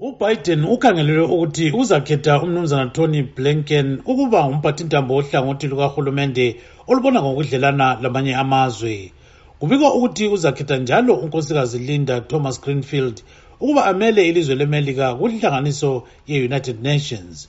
ubiden ukhangelelwe ukuthi uzakhetha umnumzana tony blinken ukuba ngumphathintambo wohlangothi lukahulumende olubona ngokudlelana lamanye amazwe. Kubikwa ukuthi uzakhetha njalo unkosikazi linda thomas greenfield ukuba amele ilizwe lemelika kunhlanganiso ye-united nations.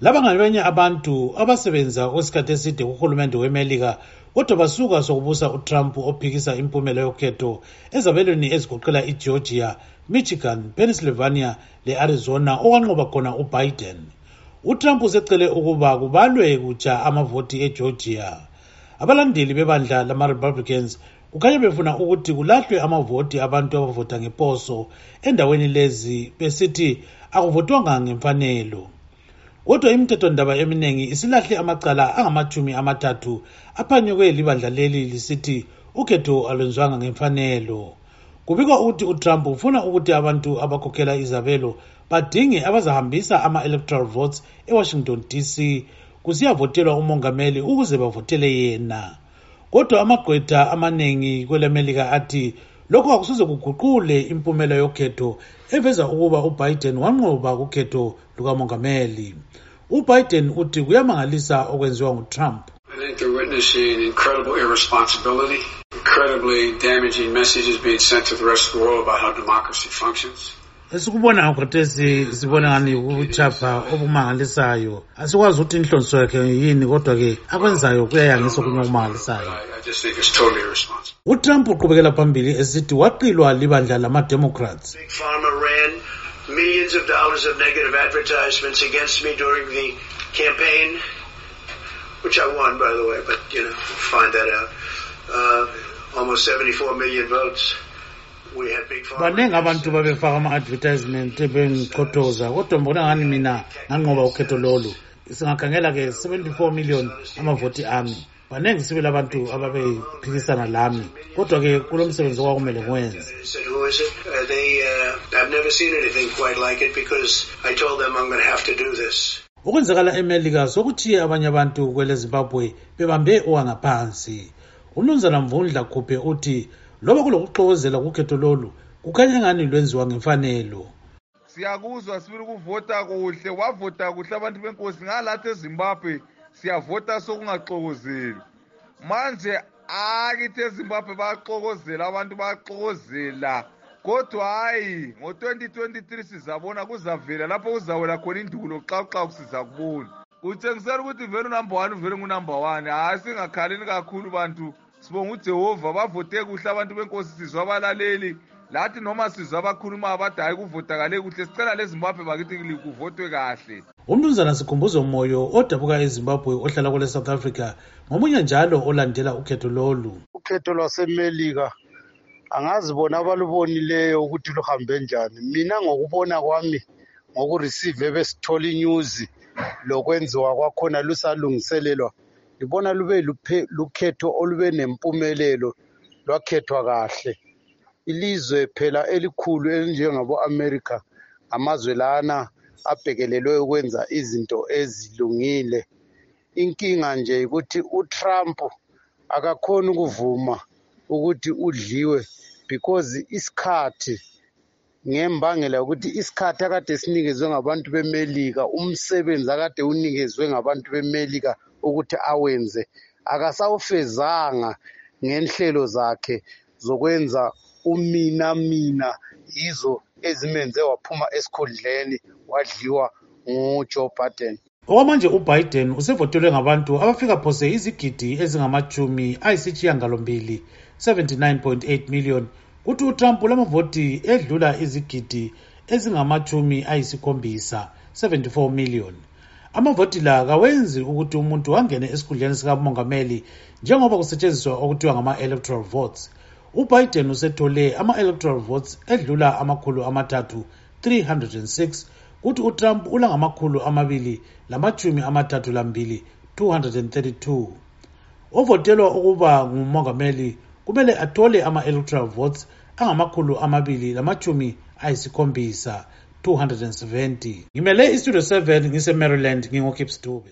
Laba ngabanye abantu abasebenza okwesikhathi eside kuhulumende wemelika kodwa basuka sokubusa utrump ophikisa impumela yokhetho ezabelweni ezigoqela igeorgia michigan pennsylvania le-arizona okwanqoba khona ubiden. Utrump usecele ukuba kubalwe kutsha amavoti egeorgia. Abalandeli bebandla lama-republicans kukhanya befuna ukuthi kulahlwe amavoti abantu abavota ngeposo endaweni lezi besithi akuvotwanga ngemfanelo kodwa imithethondaba eminingi isilahle amacala angamachumi amathathu aphanyekwe libandla leli lisithi ukhetho alwenziwanga ngemfanelo. Kubikwa ukuthi utrump ufuna ukuthi abantu abakhokhela izabelo badinge abazahambisa ama-electoral votes ewashington dc kusiyavotelwa umongameli ukuze bavotele yena. Kodwa amagqwetha amaningi kwelemelika athi lokhu akusuze kuguqule impumela yokhetho eveza ukuba ubiden wanqoba kukhetho lukamongameli. Ubiden uthi kuyamangalisa okwenziwa ngutrump. Incredibly damaging messages being sent to the rest of the world about how democracy functions esikubona khathesi sibona ngani ubuchapha obumangalisayo asikwazi ukuthi inhlonso yakhe yini kodwa-ke akwenzayo kuyayangisa okunye okumangalisayo utrump uqhubekela phambili esithi waqilwa libandla lamademocrats millions of dollars of negative advertisements against me during the campaign, which I won, by the way, but, you know, find that out. Uh, almost 74 million votes. Baningi abantu babefaka ama-advertisement bengichothoza kodwa mbona ngani mina nganqoba ukhetho lolu singakhangela-ke 74 million amavoti ami. Baningi sibili abantu ababephikisana lami kodwa-ke kulo msebenzi okwakumele ngiwenze okwenzakala emelika sokuthiye abanye abantu kwele zimbabwe bebambe owangaphansi umnumzana mvundla khuphe uthi loba kulokuxokozela kukhetho lolu kukhanya engani lwenziwa ngemfanelo? Siyakuzwa sibili ukuvota kuhle wavota kuhle abantu benkosi ngalathi ezimbabwe siyavota sokungaxokozeli. Manje akithi ezimbabwe bayaxokozela abantu bayaxokozela. Kodwa hhayi ngo-2023 sizabona kuzavela lapho kuzawela khona indulo xakuxaku siza kubona kutshengisela ukuthi vele unumber one uvele ngunumber one. Hhayi singakhaleni kakhulu bantu. Sibonga ujehova bavote kuhle abantu benkosi sizwa abalaleli. Lathi noma sizwa abakhuluma abade hayi kuvotakale kuhle. Sicela lezimbabwe bakithi kuvotwe kahle. Umnumzana sikhumbuzo moyo odabuka ezimbabwe ohlala kule south africa ngomunye njalo olandela ukhetho lolu. Ukhetho lwasemelika angazibona abalubonileyo ukuthi luhambe njani. Mina ngokubona kwami ngokureceive besithola inews lokwenziwa kwakhona lusalungiselelwa ngibona lube lukhetho olube nempumelelo lwakhethwa kahle. Ilizwe phela elikhulu elinjengabo-amerika amazwe lana abhekelelwe ukwenza izinto ezilungile. Inkinga nje ukuthi utrump akakhoni ukuvuma ukuthi udliwe because isikhathi ngembangela yokuthi isikhathi akade sinikezwe ngabantu bemelika umsebenzi akade unikezwe ngabantu bemelika ukuthi awenze. Akasawufezanga ngenhlelo zakhe zokwenza umina mina yizo ezimenze waphuma esikhundleni wadliwa ngujoe biden. Okwamanje ubiden usevotelwe ngabantu abafika phose izigidi ezingamachumi ayisitshiyangalombili 79.8 million kuthi utrump ulamavoti edlula izigidi ezingamachumi ayisikhombisa 74 million. Amavoti la kawenzi ukuthi umuntu angene esikhundleni sikamongameli njengoba kusetshenziswa okuthiwa ngama-electoral votes. Ubiden usethole ama-electoral votes edlula amakhulu amathathu 306 kuthi utrump ulangamakhulu amabili lamachumi amathathu lambili 232 ovotelwa ukuba ngumongameli kumele athole ama-electoral votes angamakhulu amabili lamachumi ayisikhombisa. 270 ngimele istudio 7 ngise-maryland ngingokipstube